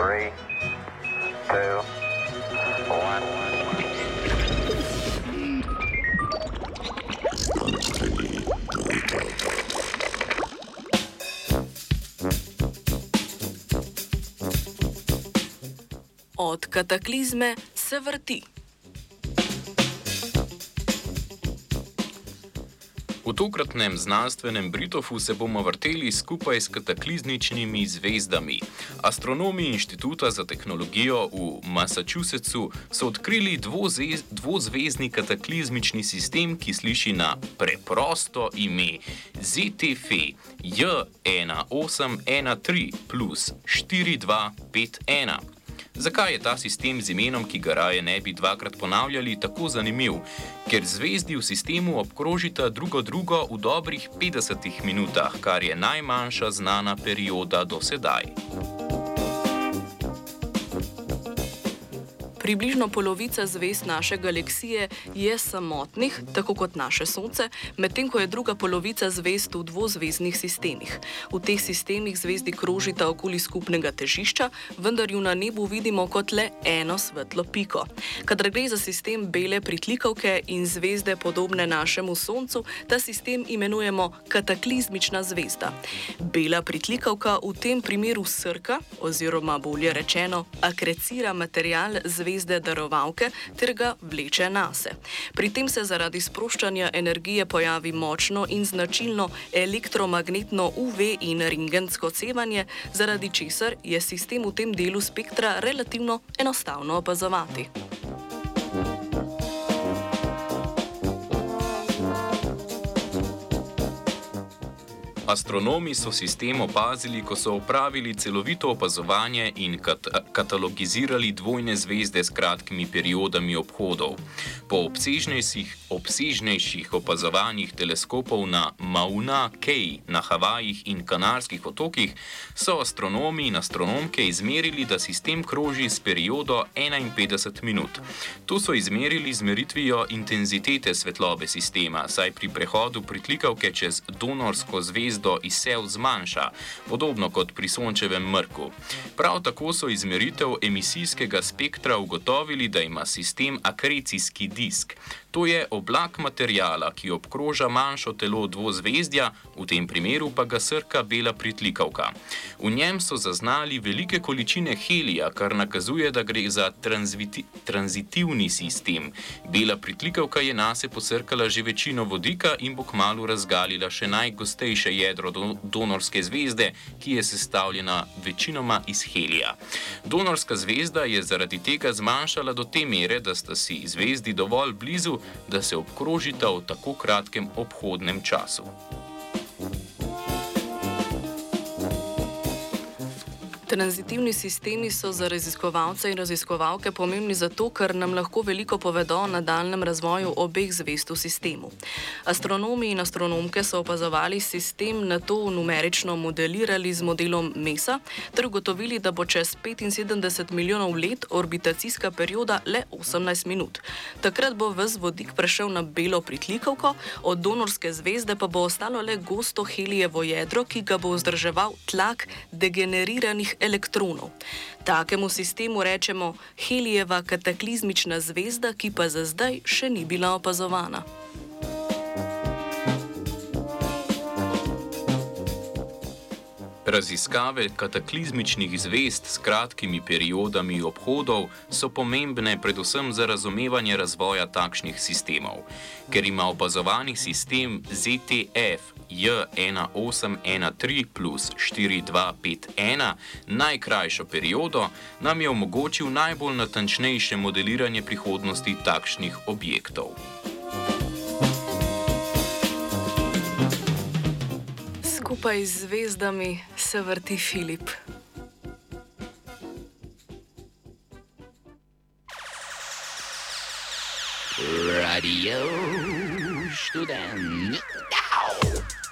Three, two, one. Od kataklizme se vrti. V tokratnem znanstvenem Britofu se bomo vrteli skupaj s kataklizmičnimi zvezdami. Astronomi Inštituta za tehnologijo v Massachusettsu so odkrili dvozez, dvozvezdni kataklizmični sistem, ki sliši na preprosto ime ZTF J1813 plus 4251. Zakaj je ta sistem z imenom, ki ga raje ne bi dvakrat ponavljali, tako zanimiv? Ker zvezdi v sistemu obkrožita drugo drugo v dobrih 50 minutah, kar je najmanjša znana perioda do sedaj. Približno polovica zvezd naše galaksije je samotnih, tako kot naše Sonce, medtem ko je druga polovica zvezd v dvozvezdnih sistemih. V teh sistemih zvezdi krožita okoli skupnega težišča, vendar ju na nebu vidimo kot le eno svetlo piko. Kadar gre za sistem bele pritlikavke in zvezde podobne našemu Soncu, ta sistem imenujemo kataklizmična zvezda. Bela pritlikavka v tem primeru srka, oziroma bolje rečeno, akrecira material zvezde zvezde darovalke ter ga vleče nase. Pri tem se zaradi sproščanja energije pojavi močno in značilno elektromagnetno UV in ringensko cevanje, zaradi česar je sistem v tem delu spektra relativno enostavno opazovati. Astronomi so sistem opazili, ko so opravili celovito opazovanje in kat katalogizirali dvojne zvezde s kratkimi periodami obhodov. Po obsežnejših, obsežnejših opazovanjih teleskopov na Mauna Kea na Havajih in Kanarskih otokih so astronomi in astronomke izmerili, da sistem kroži s periodo 51 minut. To so izmerili z meritvijo intenzitete svetlobe sistema, saj pri prehodu pritlikavke čez donorsko zvezdo zvezdo izsev zmanjša, podobno kot pri sončevem mrku. Prav tako so izmeritev emisijskega spektra ugotovili, da ima sistem akrecijski disk. To je oblak materijala, ki obkroža manjšo telo dvozvezdja, v tem primeru pa ga srka bela pritlikavka. V njem so zaznali velike količine helija, kar nakazuje, da gre za tranzitivni sistem. Bela pritlikavka je nase posrkala že večino vodika in bo kmalo razgalila še najgostejše jedro donorske zvezde, ki je sestavljena večinoma iz helija. Donorska zvezda je zaradi tega zmanjšala do te mere, da sta si zvezdi dovolj blizu, da se obkrožita v tako kratkem obhodnem času. Tranzitivni sistemi so za raziskovalce in raziskovalke pomembni zato, ker nam lahko veliko povedo o nadaljem razvoju obeh zvest v sistemu. Astronomi in astronomke so opazovali sistem na to numerično modelirali z modelom MESA ter ugotovili, da bo čez 75 milijonov let orbitacijska perioda le 18 minut. Takrat bo ves vodik prešel na belo pritlikavko, od donorske zvezde pa bo ostalo le gosto helijevo jedro, ki ga bo vzdrževal tlak degeneriranih elektronov. Takemu sistemu rečemo Helijeva kataklizmična zvezda, ki pa za zdaj še ni bila opazovana. Raziskave kataklizmičnih zvezd s kratkimi periodami obhodov so pomembne predvsem za razumevanje razvoja takšnih sistemov. Ker ima opazovani sistem ZTF J1813 plus 4251 najkrajšo periodo, nam je omogočil najbolj natančnejše modeliranje prihodnosti takšnih objektov. Skupaj z zvezdami se vrti Filip. Radio študent. Wow.